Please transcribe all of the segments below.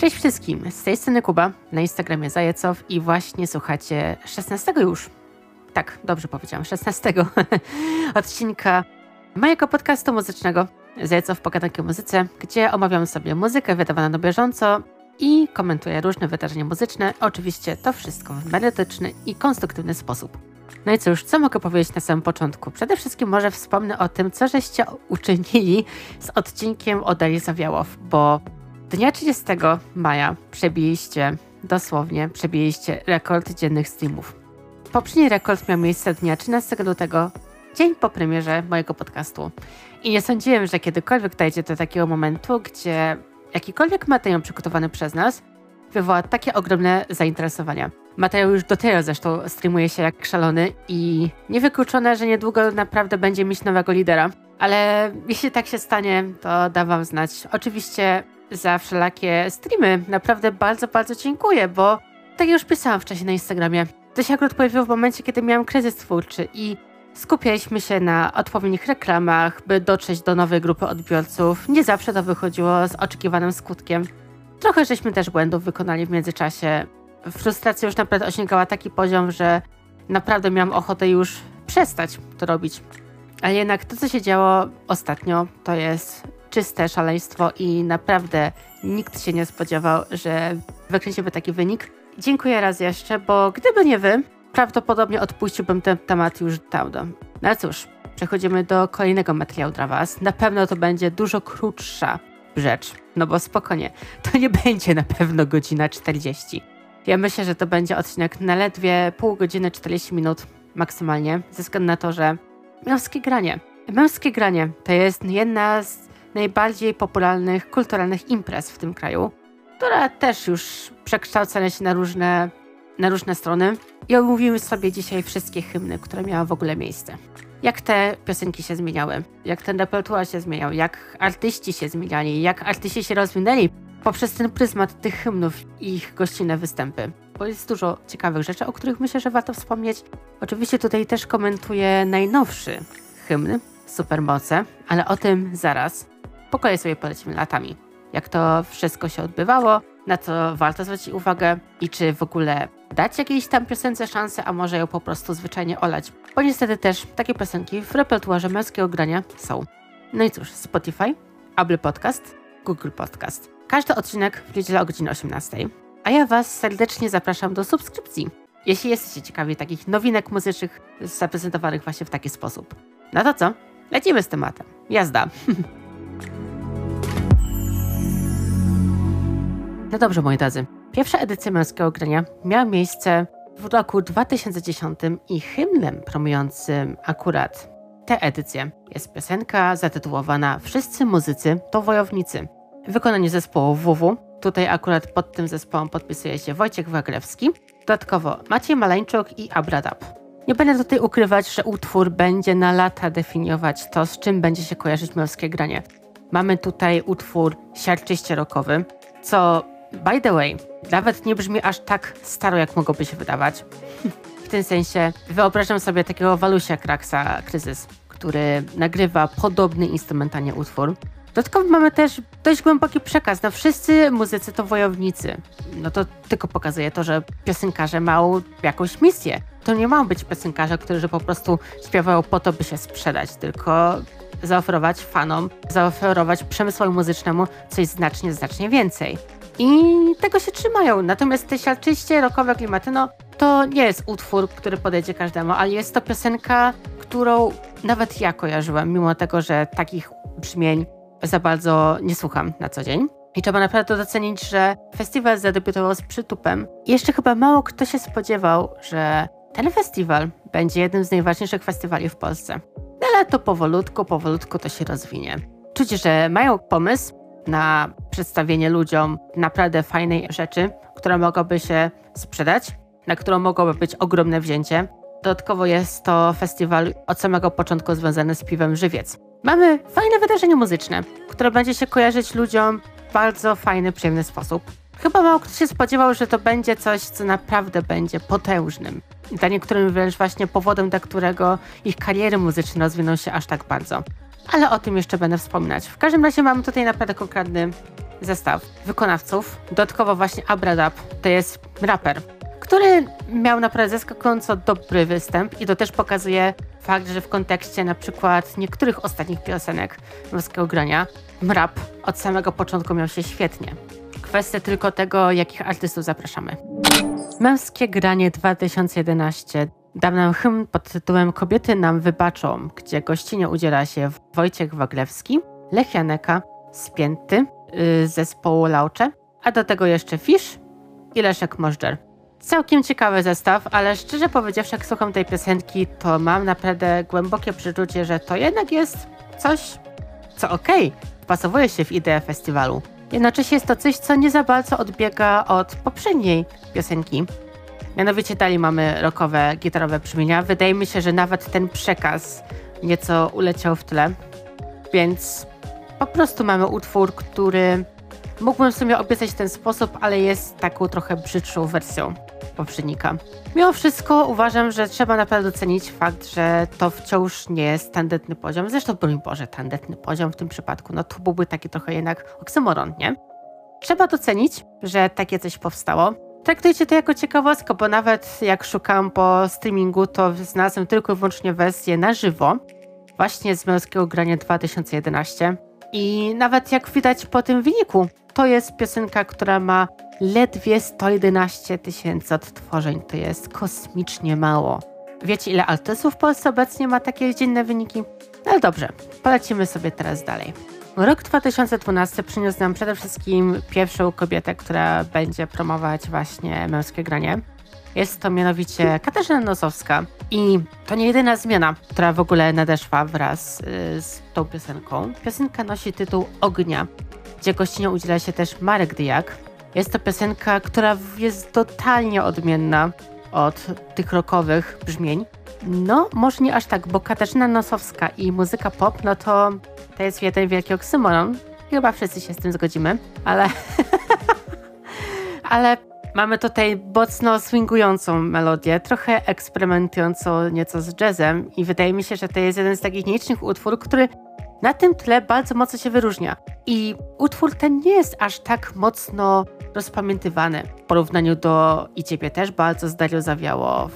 Cześć wszystkim, z tej strony Kuba, na Instagramie Zajecow i właśnie słuchacie 16 już, tak, dobrze powiedziałam, 16 odcinka mojego podcastu muzycznego Zajecow Pogadanki o muzyce, gdzie omawiam sobie muzykę wydawaną na bieżąco i komentuję różne wydarzenia muzyczne, oczywiście to wszystko w merytoryczny i konstruktywny sposób. No i cóż, co mogę powiedzieć na samym początku? Przede wszystkim może wspomnę o tym, co żeście uczynili z odcinkiem o Dali Zawiałow, bo dnia 30 maja przebiliście, dosłownie przebiliście rekord dziennych streamów. Poprzedni rekord miał miejsce dnia 13 lutego, dzień po premierze mojego podcastu. I nie sądziłem, że kiedykolwiek dojdzie do takiego momentu, gdzie jakikolwiek materiał przygotowany przez nas wywoła takie ogromne zainteresowania. Materiał już do tego zresztą streamuje się jak szalony i niewykluczone, że niedługo naprawdę będzie mieć nowego lidera. Ale jeśli tak się stanie, to da wam znać. Oczywiście za wszelakie streamy naprawdę bardzo, bardzo dziękuję, bo tak jak już pisałam wcześniej na Instagramie, to się akurat pojawiło w momencie, kiedy miałam kryzys twórczy i skupialiśmy się na odpowiednich reklamach, by dotrzeć do nowej grupy odbiorców. Nie zawsze to wychodziło z oczekiwanym skutkiem. Trochę żeśmy też błędów wykonali w międzyczasie. Frustracja już naprawdę osiągała taki poziom, że naprawdę miałam ochotę już przestać to robić. Ale jednak to, co się działo ostatnio, to jest czyste szaleństwo i naprawdę nikt się nie spodziewał, że wykręcimy taki wynik. Dziękuję raz jeszcze, bo gdyby nie wy, prawdopodobnie odpuściłbym ten temat już dawno. No cóż, przechodzimy do kolejnego materiału dla was. Na pewno to będzie dużo krótsza rzecz, no bo spokojnie, to nie będzie na pewno godzina 40. Ja myślę, że to będzie odcinek na ledwie pół godziny 40 minut maksymalnie, ze względu na to, że męskie granie. Męskie granie to jest jedna z najbardziej popularnych kulturalnych imprez w tym kraju, która też już przekształca się na różne, na różne strony. I omówimy sobie dzisiaj wszystkie hymny, które miały w ogóle miejsce. Jak te piosenki się zmieniały, jak ten repertuar się zmieniał, jak artyści się zmieniali, jak artyści się rozwinęli poprzez ten pryzmat tych hymnów i ich gościnne występy. Bo jest dużo ciekawych rzeczy, o których myślę, że warto wspomnieć. Oczywiście tutaj też komentuję najnowszy hymn, Supermoce, ale o tym zaraz. Po kolei sobie polecimy latami. Jak to wszystko się odbywało, na co warto zwrócić uwagę i czy w ogóle dać jakiejś tam piosence szansę, a może ją po prostu zwyczajnie olać. Bo niestety też takie piosenki w repertuarze męskiego grania są. No i cóż, Spotify, Apple Podcast, Google Podcast. Każdy odcinek w niedzielę o godzinie 18. A ja Was serdecznie zapraszam do subskrypcji, jeśli jesteście ciekawi takich nowinek muzycznych zaprezentowanych właśnie w taki sposób. No to co? Lecimy z tematem. Jazda. No dobrze, moi drodzy. Pierwsza edycja męskiego grania miała miejsce w roku 2010 i hymnem promującym akurat tę edycję jest piosenka zatytułowana Wszyscy muzycy to wojownicy. Wykonanie zespołu WW. Tutaj akurat pod tym zespołem podpisuje się Wojciech Wagrewski. Dodatkowo Maciej Maleńczuk i Abradab. Nie będę tutaj ukrywać, że utwór będzie na lata definiować to, z czym będzie się kojarzyć męskie granie. Mamy tutaj utwór siarczyście rockowy, co By the way, nawet nie brzmi aż tak staro, jak mogłoby się wydawać. W tym sensie wyobrażam sobie takiego Walusia Kraksa Kryzys, który nagrywa podobny instrumentalnie utwór. Dodatkowo mamy też dość głęboki przekaz. No wszyscy muzycy to wojownicy. No to tylko pokazuje to, że piosenkarze mają jakąś misję. To nie mają być piosenkarze, którzy po prostu śpiewają po to, by się sprzedać, tylko zaoferować fanom, zaoferować przemysłowi muzycznemu coś znacznie, znacznie więcej. I tego się trzymają. Natomiast te siarczyście rockowe klimaty, no to nie jest utwór, który podejdzie każdemu, ale jest to piosenka, którą nawet ja kojarzyłam, mimo tego, że takich brzmień za bardzo nie słucham na co dzień. I trzeba naprawdę docenić, że festiwal zadebiutował z przytupem. I jeszcze chyba mało kto się spodziewał, że ten festiwal będzie jednym z najważniejszych festiwali w Polsce. No ale to powolutku, powolutku to się rozwinie. Czuć, że mają pomysł, na przedstawienie ludziom naprawdę fajnej rzeczy, która mogłaby się sprzedać, na którą mogłoby być ogromne wzięcie. Dodatkowo jest to festiwal od samego początku związany z piwem Żywiec. Mamy fajne wydarzenie muzyczne, które będzie się kojarzyć ludziom w bardzo fajny, przyjemny sposób. Chyba mało kto się spodziewał, że to będzie coś, co naprawdę będzie potężnym. Dla niektórym wręcz właśnie powodem, dla którego ich kariery muzyczne rozwiną się aż tak bardzo ale o tym jeszcze będę wspominać. W każdym razie mamy tutaj naprawdę konkretny zestaw wykonawców. Dodatkowo właśnie Abradab to jest raper, który miał naprawdę zaskakująco dobry występ i to też pokazuje fakt, że w kontekście na przykład niektórych ostatnich piosenek Morskiego Grania rap od samego początku miał się świetnie. Kwestia tylko tego, jakich artystów zapraszamy. Męskie Granie 2011 dał nam hymn pod tytułem Kobiety nam wybaczą, gdzie gościnie udziela się Wojciech Waglewski, Lech Janeka, Spięty, yy, zespołu Laucze, a do tego jeszcze Fisz i Leszek Możdżer. Całkiem ciekawy zestaw, ale szczerze powiedziawszy, jak słucham tej piosenki, to mam naprawdę głębokie przeczucie, że to jednak jest coś, co okej, okay, wpasowuje się w ideę festiwalu. Jednocześnie jest to coś, co nie za bardzo odbiega od poprzedniej piosenki. Mianowicie dalej mamy rockowe, gitarowe brzmienia. Wydaje mi się, że nawet ten przekaz nieco uleciał w tle. Więc po prostu mamy utwór, który mógłbym sobie opisać w ten sposób, ale jest taką trochę brzydszą wersją poprzednika. Mimo wszystko uważam, że trzeba naprawdę docenić fakt, że to wciąż nie jest tandetny poziom. Zresztą, broń Boże, tandetny poziom w tym przypadku, no to byłby taki trochę jednak oksymoron, nie? Trzeba docenić, że takie coś powstało. Traktujcie to jako ciekawostkę, bo nawet jak szukam po streamingu, to znalazłem tylko i wyłącznie wersję na żywo, właśnie z męskiego grania 2011. I nawet jak widać po tym wyniku, to jest piosenka, która ma ledwie 111 tysięcy odtworzeń. To jest kosmicznie mało. Wiecie, ile artystów w Polsce obecnie ma takie dzienne wyniki? No dobrze, polecimy sobie teraz dalej. Rok 2012 przyniósł nam przede wszystkim pierwszą kobietę, która będzie promować właśnie męskie granie. Jest to mianowicie Katarzyna Nosowska i to nie jedyna zmiana, która w ogóle nadeszła wraz y, z tą piosenką. Piosenka nosi tytuł Ognia, gdzie gościnie udziela się też Marek Dyjak. Jest to piosenka, która jest totalnie odmienna od tych rockowych brzmień. No, może nie aż tak, bo Katarzyna Nosowska i muzyka pop, no to to jest jeden wielki oksymoron. Chyba wszyscy się z tym zgodzimy, ale... ale mamy tutaj mocno swingującą melodię, trochę eksperymentującą nieco z jazzem i wydaje mi się, że to jest jeden z takich nielicznych utworów, który na tym tle bardzo mocno się wyróżnia. I utwór ten nie jest aż tak mocno rozpamiętywany w porównaniu do i ciebie też bardzo zdario zawiało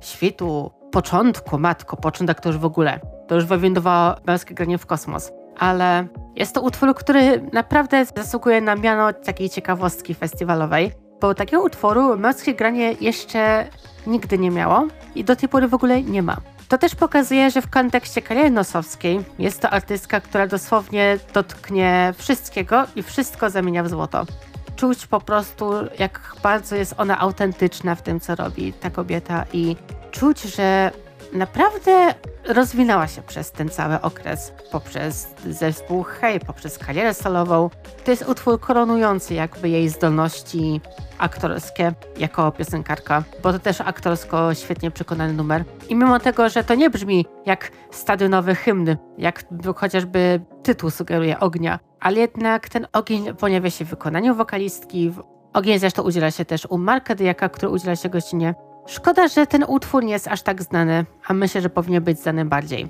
w świtu, początku, matko, początek to już w ogóle. To już wywindowało męskie granie w kosmos. Ale jest to utwór, który naprawdę zasługuje na miano takiej ciekawostki festiwalowej, bo takiego utworu męskie granie jeszcze nigdy nie miało i do tej pory w ogóle nie ma. To też pokazuje, że w kontekście kariery nosowskiej jest to artystka, która dosłownie dotknie wszystkiego i wszystko zamienia w złoto. Czuć po prostu, jak bardzo jest ona autentyczna w tym, co robi ta kobieta i czuć, że naprawdę rozwinęła się przez ten cały okres, poprzez zespół Hej, poprzez karierę solową. To jest utwór koronujący jakby jej zdolności aktorskie jako piosenkarka, bo to też aktorsko świetnie przekonany numer. I mimo tego, że to nie brzmi jak stadionowy hymn, jak chociażby tytuł sugeruje ognia, ale jednak ten ogień pojawia się w wykonaniu wokalistki. Ogień zresztą udziela się też u Marka Dyjaka, który udziela się gościnie Szkoda, że ten utwór nie jest aż tak znany, a myślę, że powinien być znany bardziej.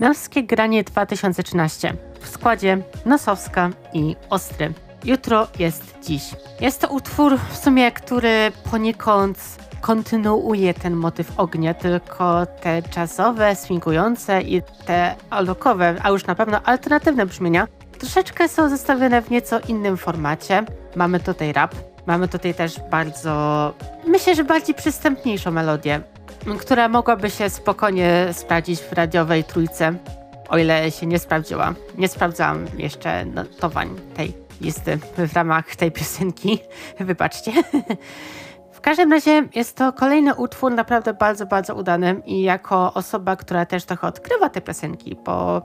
Męskie granie 2013 w składzie Nosowska i Ostry. Jutro jest dziś. Jest to utwór w sumie, który poniekąd kontynuuje ten motyw ognia, tylko te jazzowe, swingujące i te alokowe, a już na pewno alternatywne brzmienia troszeczkę są zestawione w nieco innym formacie. Mamy tutaj rap, Mamy tutaj też bardzo, myślę, że bardziej przystępniejszą melodię, która mogłaby się spokojnie sprawdzić w radiowej trójce, o ile się nie sprawdziła. Nie sprawdzałam jeszcze notowań tej listy w ramach tej piosenki. Wybaczcie. W każdym razie jest to kolejny utwór naprawdę bardzo, bardzo udany i jako osoba, która też trochę odkrywa te piosenki, bo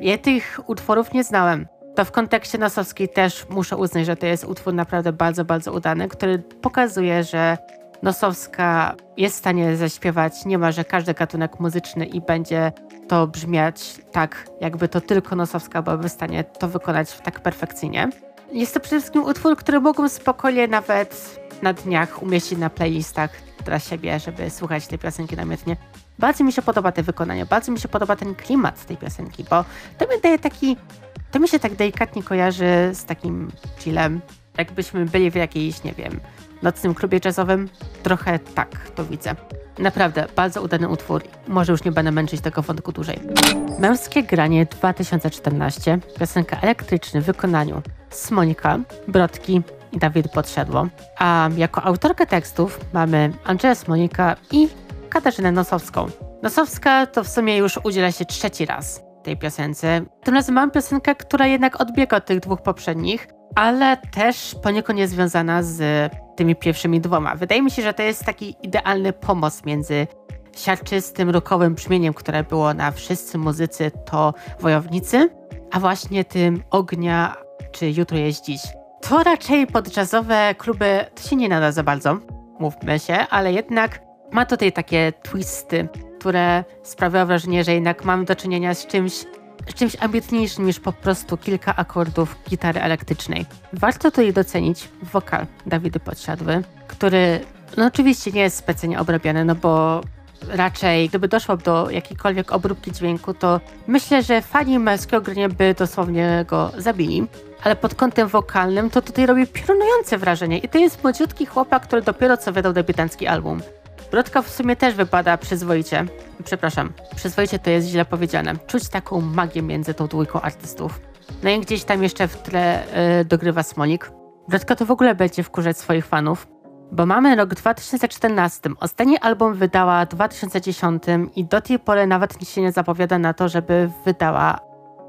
ja tych utworów nie znałem to w kontekście Nosowskiej też muszę uznać, że to jest utwór naprawdę bardzo, bardzo udany, który pokazuje, że Nosowska jest w stanie zaśpiewać niemalże każdy gatunek muzyczny i będzie to brzmiać tak, jakby to tylko Nosowska byłaby w stanie to wykonać tak perfekcyjnie. Jest to przede wszystkim utwór, który mógłbym spokojnie nawet na dniach umieścić na playlistach dla siebie, żeby słuchać tej piosenki namiętnie. Bardzo mi się podoba te wykonanie, bardzo mi się podoba ten klimat tej piosenki, bo to mi daje taki to mi się tak delikatnie kojarzy z takim chillem, jakbyśmy byli w jakiejś, nie wiem, nocnym klubie jazzowym. Trochę tak to widzę. Naprawdę, bardzo udany utwór. Może już nie będę męczyć tego wątku dłużej. Męskie granie 2014, piosenka elektryczny w wykonaniu Smonika, Brodki i Dawid Podsiadło. A jako autorkę tekstów mamy Andrzeja Smonika i Katarzynę Nosowską. Nosowska to w sumie już udziela się trzeci raz tej piosence. Tym razem mam piosenkę, która jednak odbiega od tych dwóch poprzednich, ale też poniekąd jest związana z tymi pierwszymi dwoma. Wydaje mi się, że to jest taki idealny pomost między siarczystym, rockowym brzmieniem, które było na Wszyscy Muzycy to Wojownicy, a właśnie tym Ognia czy Jutro jest dziś. To raczej pod jazzowe kluby to się nie nada za bardzo, mówmy się, ale jednak ma tutaj takie twisty, które sprawiają wrażenie, że jednak mamy do czynienia z czymś, z czymś ambitniejszym niż po prostu kilka akordów gitary elektrycznej. Warto tutaj docenić wokal Dawidy Podsiadły, który no oczywiście nie jest specjalnie obrabiany, no bo raczej gdyby doszło do jakiejkolwiek obróbki dźwięku, to myślę, że fani męskiego grania by dosłownie go zabili. Ale pod kątem wokalnym to tutaj robi piorunujące wrażenie i to jest młodziutki chłopak, który dopiero co wydał debiutancki album. Brodka w sumie też wypada przyzwoicie. Przepraszam, przyzwoicie to jest źle powiedziane. Czuć taką magię między tą dwójką artystów. No i gdzieś tam jeszcze w tle yy, dogrywa Smolik. Brodka to w ogóle będzie wkurzać swoich fanów, bo mamy rok 2014. Ostatni album wydała w 2010 i do tej pory nawet się nie zapowiada na to, żeby wydała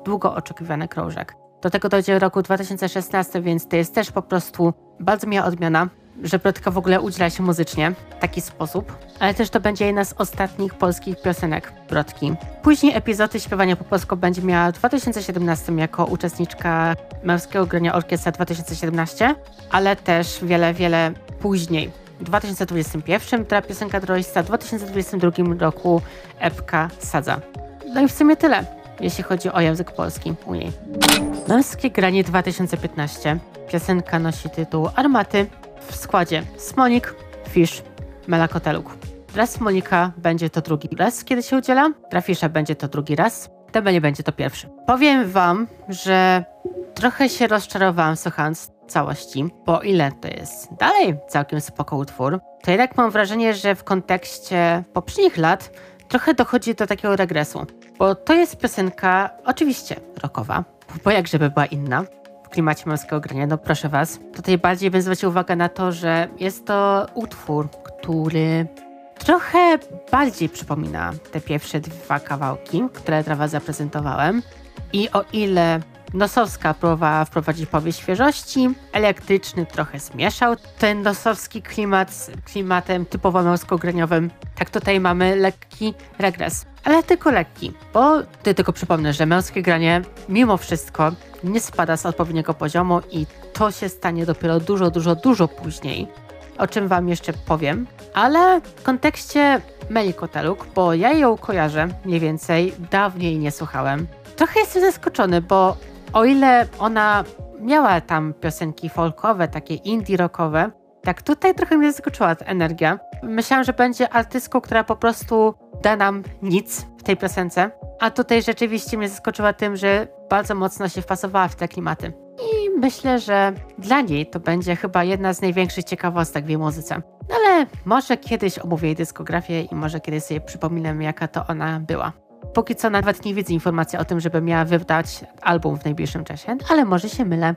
długo oczekiwany krążek. Do tego dojdzie w roku 2016, więc to jest też po prostu bardzo miła odmiana że Brodka w ogóle udziela się muzycznie w taki sposób, ale też to będzie jedna z ostatnich polskich piosenek Brodki. Później epizody śpiewania po polsku będzie miała w 2017 jako uczestniczka Męskiego Grania Orkiestra 2017, ale też wiele, wiele później. W 2021 ta piosenka Droista, w 2022 roku epka Sadza. No i w sumie tyle, jeśli chodzi o język polski u niej. Męskie Granie 2015. Piosenka nosi tytuł Armaty w składzie Smonik, Fish, Melakoteluk. Raz Monika będzie to drugi raz, kiedy się udziela, dla Fisza będzie to drugi raz, Tebe nie będzie to pierwszy. Powiem wam, że trochę się rozczarowałam słuchając całości, bo ile to jest dalej całkiem spoko utwór, to jednak mam wrażenie, że w kontekście poprzednich lat trochę dochodzi do takiego regresu. Bo to jest piosenka oczywiście rockowa, bo jak żeby była inna, klimacie męskiego grania, no proszę was. Tutaj bardziej bym zwrócił uwagę na to, że jest to utwór, który trochę bardziej przypomina te pierwsze dwa kawałki, które dla was zaprezentowałem. I o ile Nosowska próbowała wprowadzić powieść świeżości, elektryczny trochę zmieszał ten nosowski klimat z klimatem typowo męskograniowym. Tak tutaj mamy lekki regres, ale tylko lekki, bo ty tylko przypomnę, że męskie granie mimo wszystko nie spada z odpowiedniego poziomu i to się stanie dopiero dużo, dużo, dużo później, o czym wam jeszcze powiem. Ale w kontekście Meli Koteluk, bo ja ją kojarzę mniej więcej, dawniej nie słuchałem. Trochę jestem zaskoczony, bo o ile ona miała tam piosenki folkowe, takie indie rockowe, tak tutaj trochę mnie zaskoczyła ta energia. Myślałam, że będzie artystką, która po prostu da nam nic w tej piosence, a tutaj rzeczywiście mnie zaskoczyła tym, że bardzo mocno się wpasowała w te klimaty. I myślę, że dla niej to będzie chyba jedna z największych ciekawostek w jej muzyce. No ale może kiedyś omówię jej dyskografię i może kiedyś sobie przypominam, jaka to ona była. Póki co nawet nie widzę informacji o tym, żeby miała wydać album w najbliższym czasie, ale może się mylę.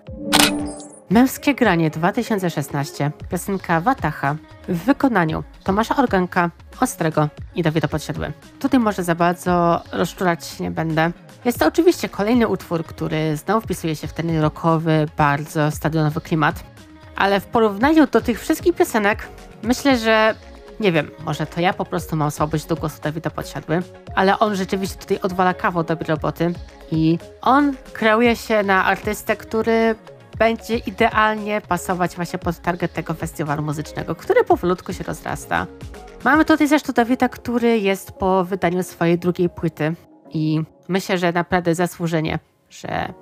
Męskie granie 2016, piosenka Watacha w wykonaniu Tomasza Organka, Ostrego i Dawida Podsiadły. Tutaj może za bardzo rozczulać się nie będę. Jest to oczywiście kolejny utwór, który znowu wpisuje się w ten rockowy, bardzo stadionowy klimat, ale w porównaniu do tych wszystkich piosenek myślę, że nie wiem, może to ja po prostu mam słabość do głosu Dawida Podsiadły, ale on rzeczywiście tutaj odwala kawał dobrej roboty i on kreuje się na artystę, który będzie idealnie pasować właśnie pod target tego festiwalu muzycznego, który powolutku się rozrasta. Mamy tutaj zresztą Dawida, który jest po wydaniu swojej drugiej płyty i myślę, że naprawdę zasłużenie, że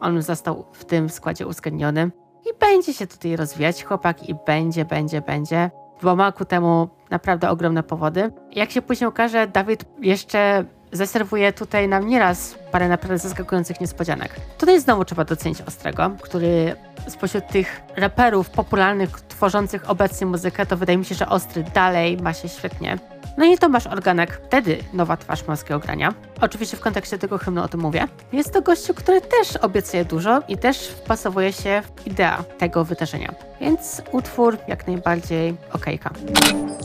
on został w tym składzie uwzględniony i będzie się tutaj rozwijać chłopak i będzie, będzie, będzie bo ma ku temu naprawdę ogromne powody. Jak się później okaże, Dawid jeszcze zaserwuje tutaj nam nieraz parę naprawdę zaskakujących niespodzianek. Tutaj znowu trzeba docenić Ostrego, który spośród tych raperów popularnych, tworzących obecnie muzykę, to wydaje mi się, że Ostry dalej ma się świetnie. No i Tomasz Organek, wtedy nowa twarz morskiego grania. Oczywiście w kontekście tego hymnu o tym mówię. Jest to gościu, który też obiecuje dużo i też wpasowuje się w idea tego wydarzenia. Więc utwór jak najbardziej okejka.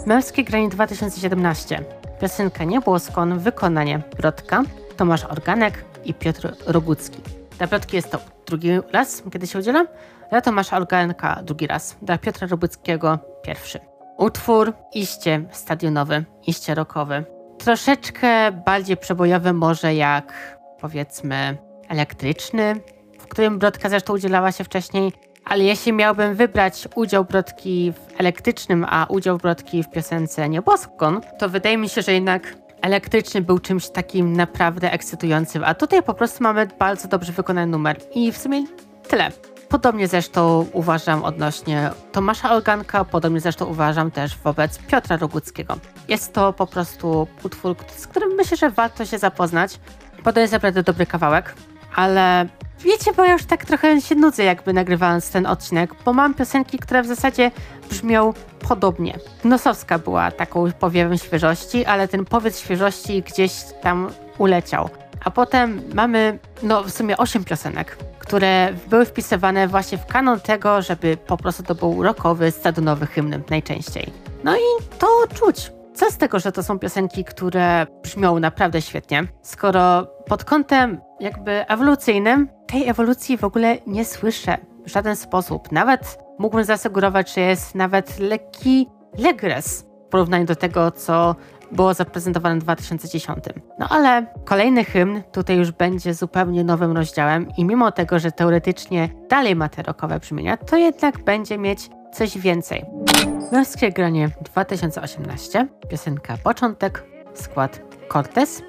Męskie granie 2017. Piosenka Niebłoskon, wykonanie Brodka, Tomasz Organek i Piotr Rogucki. Dla Brodki jest to drugi raz, kiedy się udzielam, dla Tomasza Organka drugi raz, dla Piotra Roguckiego pierwszy. Utwór iście stadionowy, iście rockowy. Troszeczkę bardziej przebojowy może jak powiedzmy elektryczny, w którym Brodka zresztą udzielała się wcześniej, ale jeśli miałbym wybrać udział Brodki w elektrycznym, a udział Brodki w piosence Nieboskon, to wydaje mi się, że jednak elektryczny był czymś takim naprawdę ekscytującym, a tutaj po prostu mamy bardzo dobrze wykonany numer i w sumie tyle. Podobnie zresztą uważam odnośnie Tomasza Organka, podobnie zresztą uważam też wobec Piotra Roguckiego. Jest to po prostu utwór, z którym myślę, że warto się zapoznać, bo to jest naprawdę dobry kawałek, ale wiecie, bo ja już tak trochę się nudzę jakby nagrywając ten odcinek, bo mam piosenki, które w zasadzie brzmią podobnie. Nosowska była taką powiewem świeżości, ale ten powiedz świeżości gdzieś tam uleciał. A potem mamy, no w sumie osiem piosenek, które były wpisywane właśnie w kanon tego, żeby po prostu to był rockowy, stadionowy hymn najczęściej. No i to czuć. Co z tego, że to są piosenki, które brzmią naprawdę świetnie, skoro pod kątem jakby ewolucyjnym tej ewolucji w ogóle nie słyszę w żaden sposób. Nawet mógłbym zasugerować, że jest nawet lekki legres w porównaniu do tego, co było zaprezentowane w 2010. No ale kolejny hymn tutaj już będzie zupełnie nowym rozdziałem i mimo tego, że teoretycznie dalej ma te rokowe brzmienia, to jednak będzie mieć coś więcej. Męskie granie 2018, piosenka Początek, skład Cortez,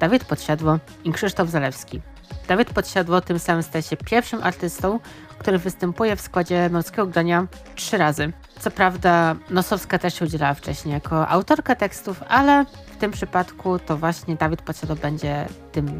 Dawid Podsiadło i Krzysztof Zalewski. Dawid Podsiadło tym samym staje się pierwszym artystą, który występuje w składzie męskiego grania trzy razy. Co prawda Nosowska też się udzielała wcześniej jako autorka tekstów, ale w tym przypadku to właśnie Dawid Podsiadło będzie tym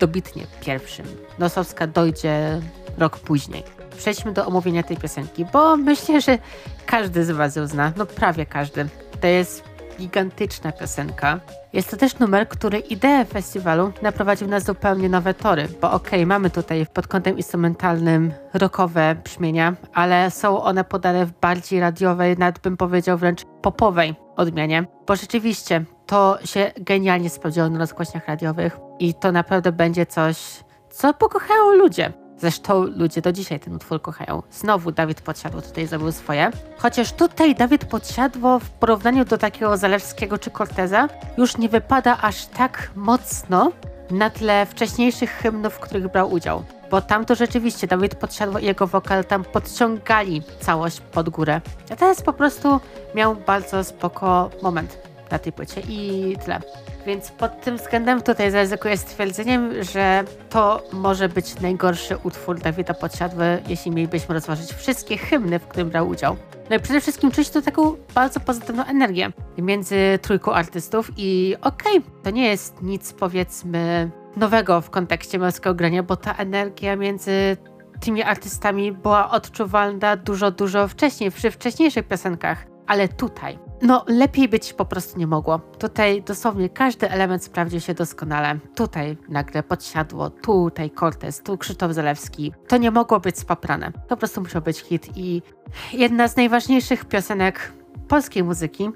dobitnie pierwszym. Nosowska dojdzie rok później. Przejdźmy do omówienia tej piosenki, bo myślę, że każdy z Was ją zna, no prawie każdy. To jest gigantyczna piosenka. Jest to też numer, który ideę festiwalu naprowadził na zupełnie nowe tory, bo okej, okay, mamy tutaj pod kątem instrumentalnym rockowe brzmienia, ale są one podane w bardziej radiowej, nawet bym powiedział wręcz popowej odmianie, bo rzeczywiście to się genialnie sprawdziło na rozgłośniach radiowych i to naprawdę będzie coś, co pokochają ludzie. Zresztą ludzie do dzisiaj ten utwór kochają. Znowu Dawid Podsiadło tutaj zrobił swoje. Chociaż tutaj Dawid Podsiadło w porównaniu do takiego Zalewskiego czy Corteza już nie wypada aż tak mocno na tle wcześniejszych hymnów, w których brał udział. Bo tam to rzeczywiście Dawid Podsiadło i jego wokal tam podciągali całość pod górę. A teraz po prostu miał bardzo spoko moment na tej płycie i tyle. Więc pod tym względem tutaj zaryzykuję stwierdzeniem, że to może być najgorszy utwór Dawida Podsiadły, jeśli mielibyśmy rozważyć wszystkie hymny, w którym brał udział. No i przede wszystkim czuć tu taką bardzo pozytywną energię między trójką artystów i okej, okay, to nie jest nic powiedzmy nowego w kontekście męskiego grania, bo ta energia między tymi artystami była odczuwalna dużo, dużo wcześniej, przy wcześniejszych piosenkach. Ale tutaj no, lepiej być po prostu nie mogło. Tutaj dosłownie każdy element sprawdził się doskonale. Tutaj nagle podsiadło, tutaj Cortez, tu Krzysztof Zalewski. To nie mogło być spaprane. Po prostu musiał być hit i jedna z najważniejszych piosenek polskiej muzyki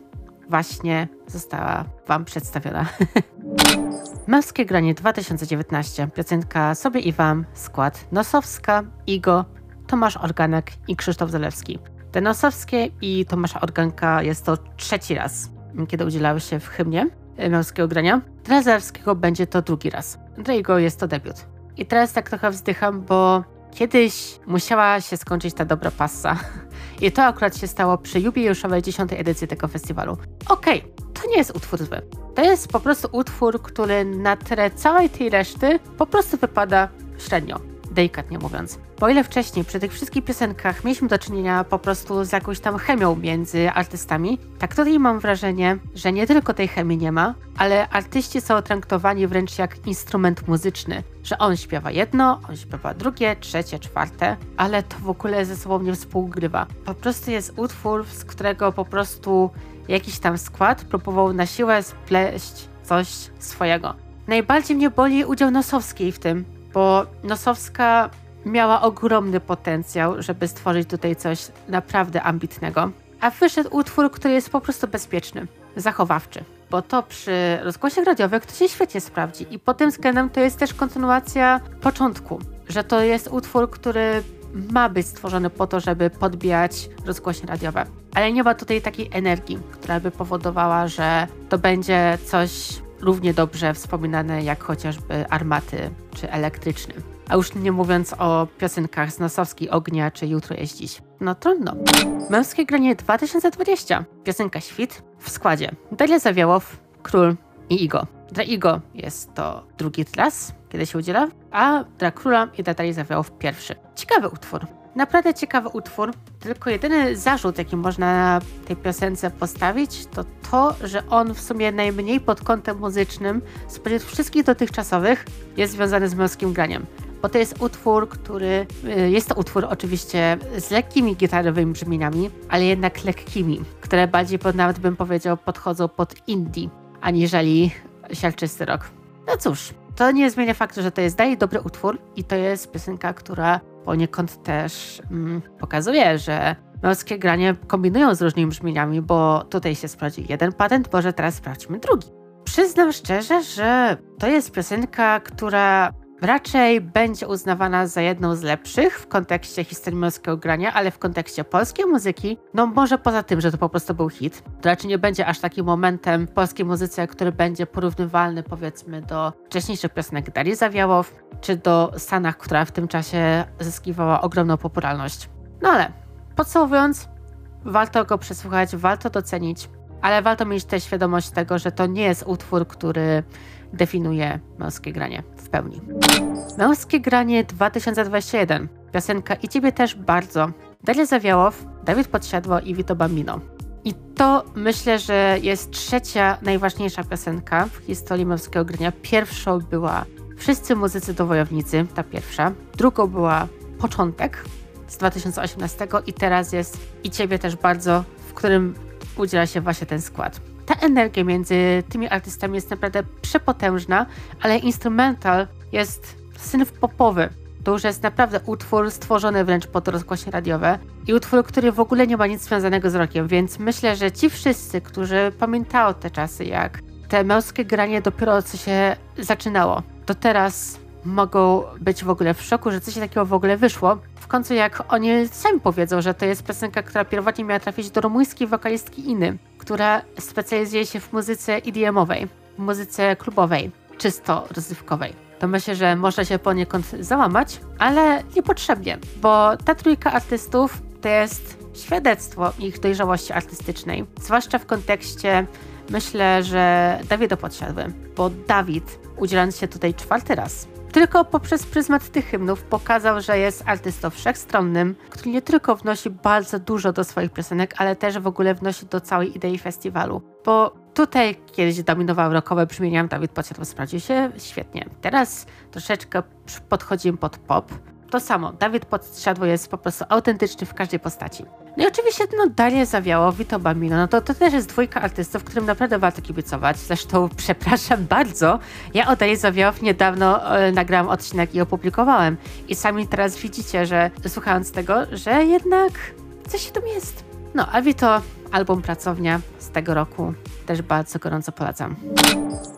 właśnie została Wam przedstawiona. Męskie granie 2019. Piosenka Sobie i Wam, skład Nosowska, Igo, Tomasz Organek i Krzysztof Zalewski. Denosowskie i Tomasza Organka jest to trzeci raz, kiedy udzielały się w hymnie męskiego grania. Drazarskiego będzie to drugi raz. Dla jego jest to debiut. I teraz tak trochę wzdycham, bo kiedyś musiała się skończyć ta dobra passa. I to akurat się stało przy jubileuszowej dziesiątej edycji tego festiwalu. Okej, okay, to nie jest utwór zły. To jest po prostu utwór, który na tle całej tej reszty po prostu wypada średnio delikatnie mówiąc. Bo ile wcześniej przy tych wszystkich piosenkach mieliśmy do czynienia po prostu z jakąś tam chemią między artystami, tak tutaj mam wrażenie, że nie tylko tej chemii nie ma, ale artyści są traktowani wręcz jak instrument muzyczny, że on śpiewa jedno, on śpiewa drugie, trzecie, czwarte, ale to w ogóle ze sobą nie współgrywa. Po prostu jest utwór, z którego po prostu jakiś tam skład próbował na siłę spleść coś swojego. Najbardziej mnie boli udział Nosowskiej w tym, bo Nosowska miała ogromny potencjał, żeby stworzyć tutaj coś naprawdę ambitnego. A wyszedł utwór, który jest po prostu bezpieczny, zachowawczy. Bo to przy rozgłosie radiowych to się świetnie sprawdzi. I pod tym względem to jest też kontynuacja początku, że to jest utwór, który ma być stworzony po to, żeby podbijać rozgłośnie radiowe. Ale nie ma tutaj takiej energii, która by powodowała, że to będzie coś równie dobrze wspominane jak chociażby armaty czy elektryczny. A już nie mówiąc o piosenkach z Nosowski, Ognia czy Jutro jest dziś. No trudno. Męskie granie 2020. Piosenka Świt w składzie. Daria Zawiałow, Król i Igo. Dla Igo jest to drugi raz, kiedy się udziela, a dla Króla i dla Darii Zawiałow pierwszy. Ciekawy utwór. Naprawdę ciekawy utwór, tylko jedyny zarzut, jaki można na tej piosence postawić, to to, że on w sumie najmniej pod kątem muzycznym spośród wszystkich dotychczasowych jest związany z męskim graniem. Bo to jest utwór, który. Y, jest to utwór oczywiście z lekkimi gitarowymi brzmieniami, ale jednak lekkimi, które bardziej nawet bym powiedział podchodzą pod indie, aniżeli siarczysty rock. No cóż, to nie zmienia faktu, że to jest dalej dobry utwór i to jest piosenka, która poniekąd też mm, pokazuje, że męskie granie kombinują z różnymi brzmieniami, bo tutaj się sprawdził jeden patent, może teraz sprawdźmy drugi. Przyznam szczerze, że to jest piosenka, która raczej będzie uznawana za jedną z lepszych w kontekście historii męskiego grania, ale w kontekście polskiej muzyki, no może poza tym, że to po prostu był hit, to raczej nie będzie aż takim momentem w polskiej muzyce, który będzie porównywalny powiedzmy do wcześniejszych piosenek Darii Zawiałow, czy do Stanach, która w tym czasie zyskiwała ogromną popularność. No ale podsumowując, warto go przesłuchać, warto docenić, ale warto mieć też świadomość tego, że to nie jest utwór, który definiuje męskie granie w pełni. Męskie granie 2021. Piosenka i ciebie też bardzo. Daria Zawiałow, Dawid Podsiadło i Vito Bambino. I to myślę, że jest trzecia najważniejsza piosenka w historii męskiego grania. Pierwszą była Wszyscy muzycy do wojownicy, ta pierwsza. Drugą była Początek z 2018 i teraz jest i ciebie też bardzo, w którym udziela się właśnie ten skład ta energia między tymi artystami jest naprawdę przepotężna, ale instrumental jest synf popowy. To już jest naprawdę utwór stworzony wręcz pod rozgłośnie radiowe i utwór, który w ogóle nie ma nic związanego z rokiem, więc myślę, że ci wszyscy, którzy pamiętają te czasy, jak te męskie granie dopiero co się zaczynało, to teraz mogą być w ogóle w szoku, że coś takiego w ogóle wyszło. W końcu jak oni sami powiedzą, że to jest piosenka, która pierwotnie miała trafić do rumuńskiej wokalistki Iny, która specjalizuje się w muzyce EDM-owej, w muzyce klubowej, czysto rozrywkowej. To myślę, że można się poniekąd załamać, ale niepotrzebnie, bo ta trójka artystów to jest świadectwo ich dojrzałości artystycznej, zwłaszcza w kontekście myślę, że Dawida podsiadły, bo Dawid, udzielając się tutaj czwarty raz, tylko poprzez pryzmat tych hymnów pokazał, że jest artystą wszechstronnym, który nie tylko wnosi bardzo dużo do swoich piosenek, ale też w ogóle wnosi do całej idei festiwalu. Bo tutaj kiedyś dominowały rockowe brzmienia, Dawid Podsiadło sprawdził się świetnie. Teraz troszeczkę podchodzimy pod pop. To samo, Dawid Podsiadło jest po prostu autentyczny w każdej postaci. No i oczywiście no, Daria Zawiało, Vito Bambino, no to, to też jest dwójka artystów, którym naprawdę warto kibicować. Zresztą przepraszam bardzo, ja o Darii Zawiałow niedawno e, nagrałam odcinek i opublikowałem. I sami teraz widzicie, że słuchając tego, że jednak coś tam jest. No, a Vito, album Pracownia z tego roku, też bardzo gorąco polecam.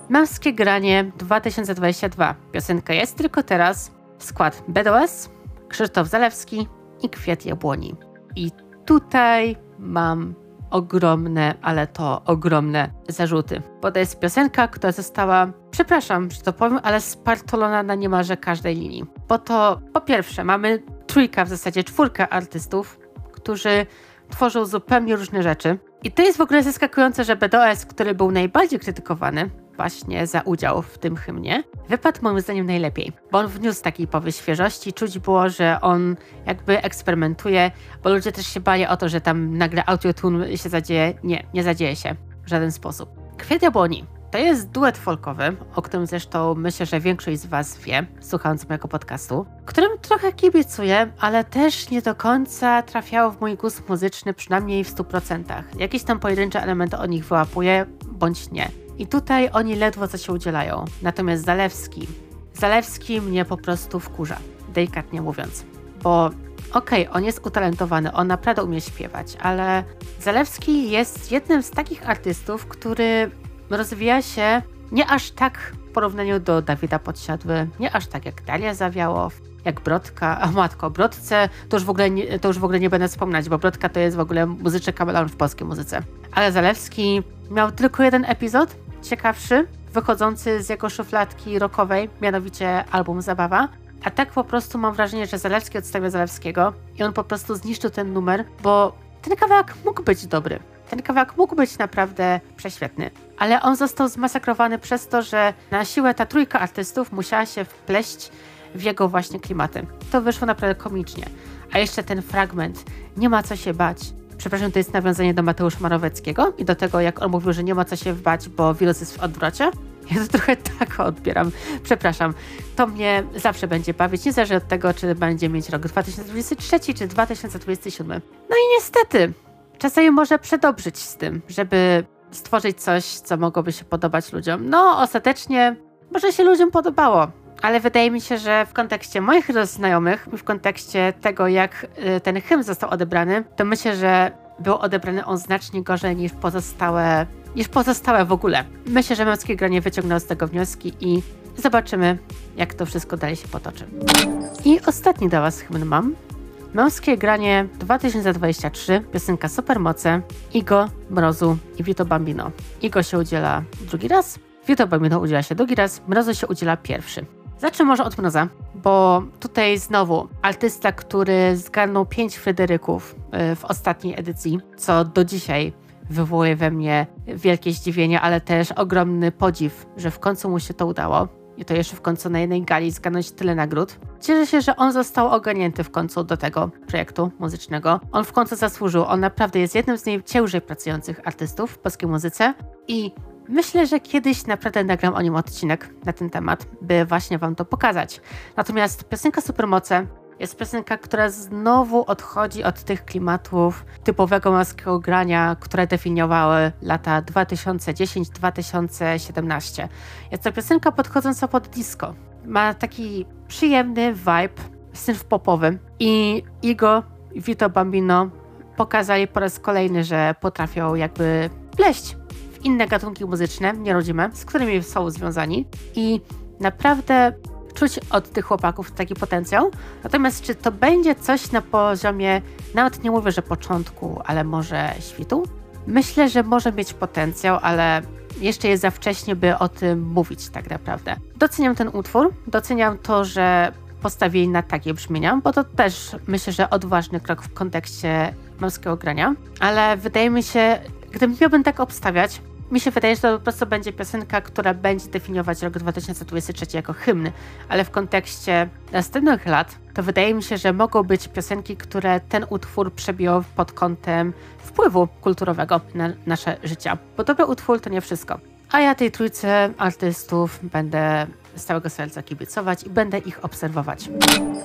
Męskie granie 2022. Piosenka jest tylko teraz. Skład BDOS, Krzysztof Zalewski i Kwiat Jabłoni. I tutaj mam ogromne, ale to ogromne zarzuty. Bo to jest piosenka, która została, przepraszam, że to powiem, ale spartolona na niemalże każdej linii. Bo to po pierwsze mamy trójka, w zasadzie czwórka artystów, którzy tworzą zupełnie różne rzeczy. I to jest w ogóle zaskakujące, że BDOS, który był najbardziej krytykowany, właśnie za udział w tym hymnie, wypadł moim zdaniem najlepiej, bo on wniósł takiej powy świeżości, czuć było, że on jakby eksperymentuje, bo ludzie też się bali o to, że tam nagle autotune się zadzieje. Nie, nie zadzieje się w żaden sposób. Kwiat Jabłoni to jest duet folkowy, o którym zresztą myślę, że większość z Was wie, słuchając mojego podcastu, którym trochę kibicuję, ale też nie do końca trafiało w mój gust muzyczny, przynajmniej w 100%. Jakieś tam pojedyncze elementy o nich wyłapuję, bądź nie. I tutaj oni ledwo co się udzielają. Natomiast Zalewski, Zalewski mnie po prostu wkurza, delikatnie mówiąc, bo okej, okay, on jest utalentowany, on naprawdę umie śpiewać, ale Zalewski jest jednym z takich artystów, który rozwija się nie aż tak w porównaniu do Dawida Podsiadły, nie aż tak jak Dalia Zawiałow, jak Brodka, a matko, Brodce to już w ogóle nie, to już w ogóle nie będę wspominać, bo Brodka to jest w ogóle muzyczny kameleon w polskiej muzyce. Ale Zalewski miał tylko jeden epizod, ciekawszy, wychodzący z jego szufladki rockowej, mianowicie album Zabawa. A tak po prostu mam wrażenie, że Zalewski odstawia Zalewskiego i on po prostu zniszczył ten numer, bo ten kawałek mógł być dobry. Ten kawałek mógł być naprawdę prześwietny, ale on został zmasakrowany przez to, że na siłę ta trójka artystów musiała się wpleść w jego właśnie klimaty. To wyszło naprawdę komicznie. A jeszcze ten fragment, nie ma co się bać. Przepraszam, to jest nawiązanie do Mateusza Maroweckiego i do tego, jak on mówił, że nie ma co się bać, bo wirus jest w odwrocie. Ja to trochę tak odbieram. Przepraszam. To mnie zawsze będzie bawić, niezależnie od tego, czy będzie mieć rok 2023 czy 2027. No i niestety, czasami może przedobrzyć z tym, żeby stworzyć coś, co mogłoby się podobać ludziom. No, ostatecznie może się ludziom podobało, ale wydaje mi się, że w kontekście moich znajomych, w kontekście tego, jak y, ten hymn został odebrany, to myślę, że był odebrany on znacznie gorzej niż pozostałe, niż pozostałe w ogóle. Myślę, że męskie granie wyciągnął z tego wnioski i zobaczymy, jak to wszystko dalej się potoczy. I ostatni dla Was hymn mam. Męskie granie 2023, piosenka Supermoce, Igo, Mrozu i Vito Bambino. Igo się udziela drugi raz, Vito Bambino udziela się drugi raz, Mrozu się udziela pierwszy. Zacznę może od Mroza, bo tutaj znowu artysta, który zgarnął pięć Fryderyków y, w ostatniej edycji, co do dzisiaj wywołuje we mnie wielkie zdziwienie, ale też ogromny podziw, że w końcu mu się to udało i to jeszcze w końcu na jednej gali zgarnąć tyle nagród. Cieszę się, że on został ogarnięty w końcu do tego projektu muzycznego. On w końcu zasłużył. On naprawdę jest jednym z najciężej pracujących artystów w polskiej muzyce i Myślę, że kiedyś naprawdę nagram o nim odcinek na ten temat, by właśnie Wam to pokazać. Natomiast piosenka Supermoce jest piosenka, która znowu odchodzi od tych klimatów typowego męskiego grania, które definiowały lata 2010-2017. Jest to piosenka podchodząca pod disco. Ma taki przyjemny vibe, synth popowy i Igo i Vito Bambino pokazali po raz kolejny, że potrafią jakby pleść inne gatunki muzyczne, nierodzime, z którymi są związani i naprawdę czuć od tych chłopaków taki potencjał. Natomiast czy to będzie coś na poziomie, nawet nie mówię, że początku, ale może świtu? Myślę, że może mieć potencjał, ale jeszcze jest za wcześnie, by o tym mówić tak naprawdę. Doceniam ten utwór, doceniam to, że postawili na takie brzmienia, bo to też myślę, że odważny krok w kontekście męskiego grania, ale wydaje mi się, gdybym miałbym tak obstawiać, mi się wydaje, że to po prostu będzie piosenka, która będzie definiować rok 2023 jako hymn, ale w kontekście następnych lat, to wydaje mi się, że mogą być piosenki, które ten utwór przebiją pod kątem wpływu kulturowego na nasze życia. Bo dobry utwór to nie wszystko. A ja tej trójce artystów będę z całego serca kibicować i będę ich obserwować.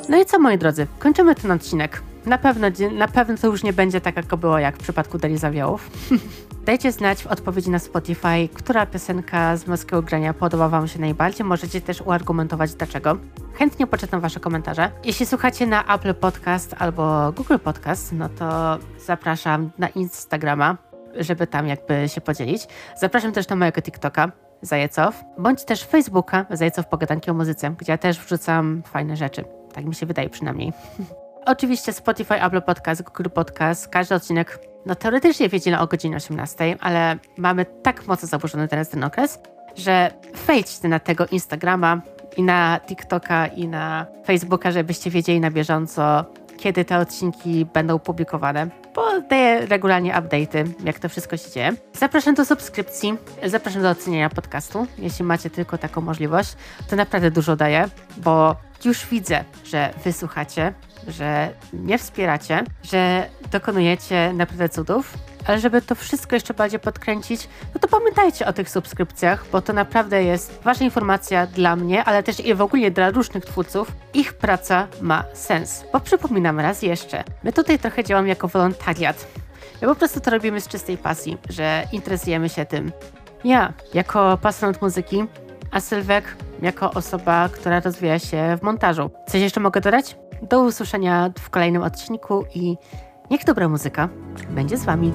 No i co moi drodzy, kończymy ten odcinek. Na pewno, na pewno to już nie będzie tak, jak było jak w przypadku Deli Zawiałów. Dajcie znać w odpowiedzi na Spotify, która piosenka z męskiego grania podoba Wam się najbardziej. Możecie też uargumentować dlaczego. Chętnie poczytam Wasze komentarze. Jeśli słuchacie na Apple Podcast albo Google Podcast, no to zapraszam na Instagrama, żeby tam jakby się podzielić. Zapraszam też na mojego TikToka, Zajecow, bądź też Facebooka Zajecow Pogadanki o Muzyce, gdzie ja też wrzucam fajne rzeczy. Tak mi się wydaje przynajmniej. Oczywiście Spotify, Apple Podcast, Google Podcast, każdy odcinek, no teoretycznie wiedzie o godzinie 18, ale mamy tak mocno zaburzony teraz ten okres, że wejdźcie na tego Instagrama i na TikToka i na Facebooka, żebyście wiedzieli na bieżąco, kiedy te odcinki będą publikowane, bo daję regularnie update'y, jak to wszystko się dzieje. Zapraszam do subskrypcji, zapraszam do oceniania podcastu, jeśli macie tylko taką możliwość. To naprawdę dużo daje, bo już widzę, że wysłuchacie, że mnie wspieracie, że dokonujecie naprawdę cudów ale żeby to wszystko jeszcze bardziej podkręcić, no to pamiętajcie o tych subskrypcjach, bo to naprawdę jest ważna informacja dla mnie, ale też i w ogóle dla różnych twórców. Ich praca ma sens. Bo przypominam raz jeszcze, my tutaj trochę działamy jako wolontariat. My po prostu to robimy z czystej pasji, że interesujemy się tym. Ja, jako pasjonat muzyki, a Sylwek, jako osoba, która rozwija się w montażu. Coś jeszcze mogę dodać? Do usłyszenia w kolejnym odcinku i Niech dobra muzyka będzie z Wami.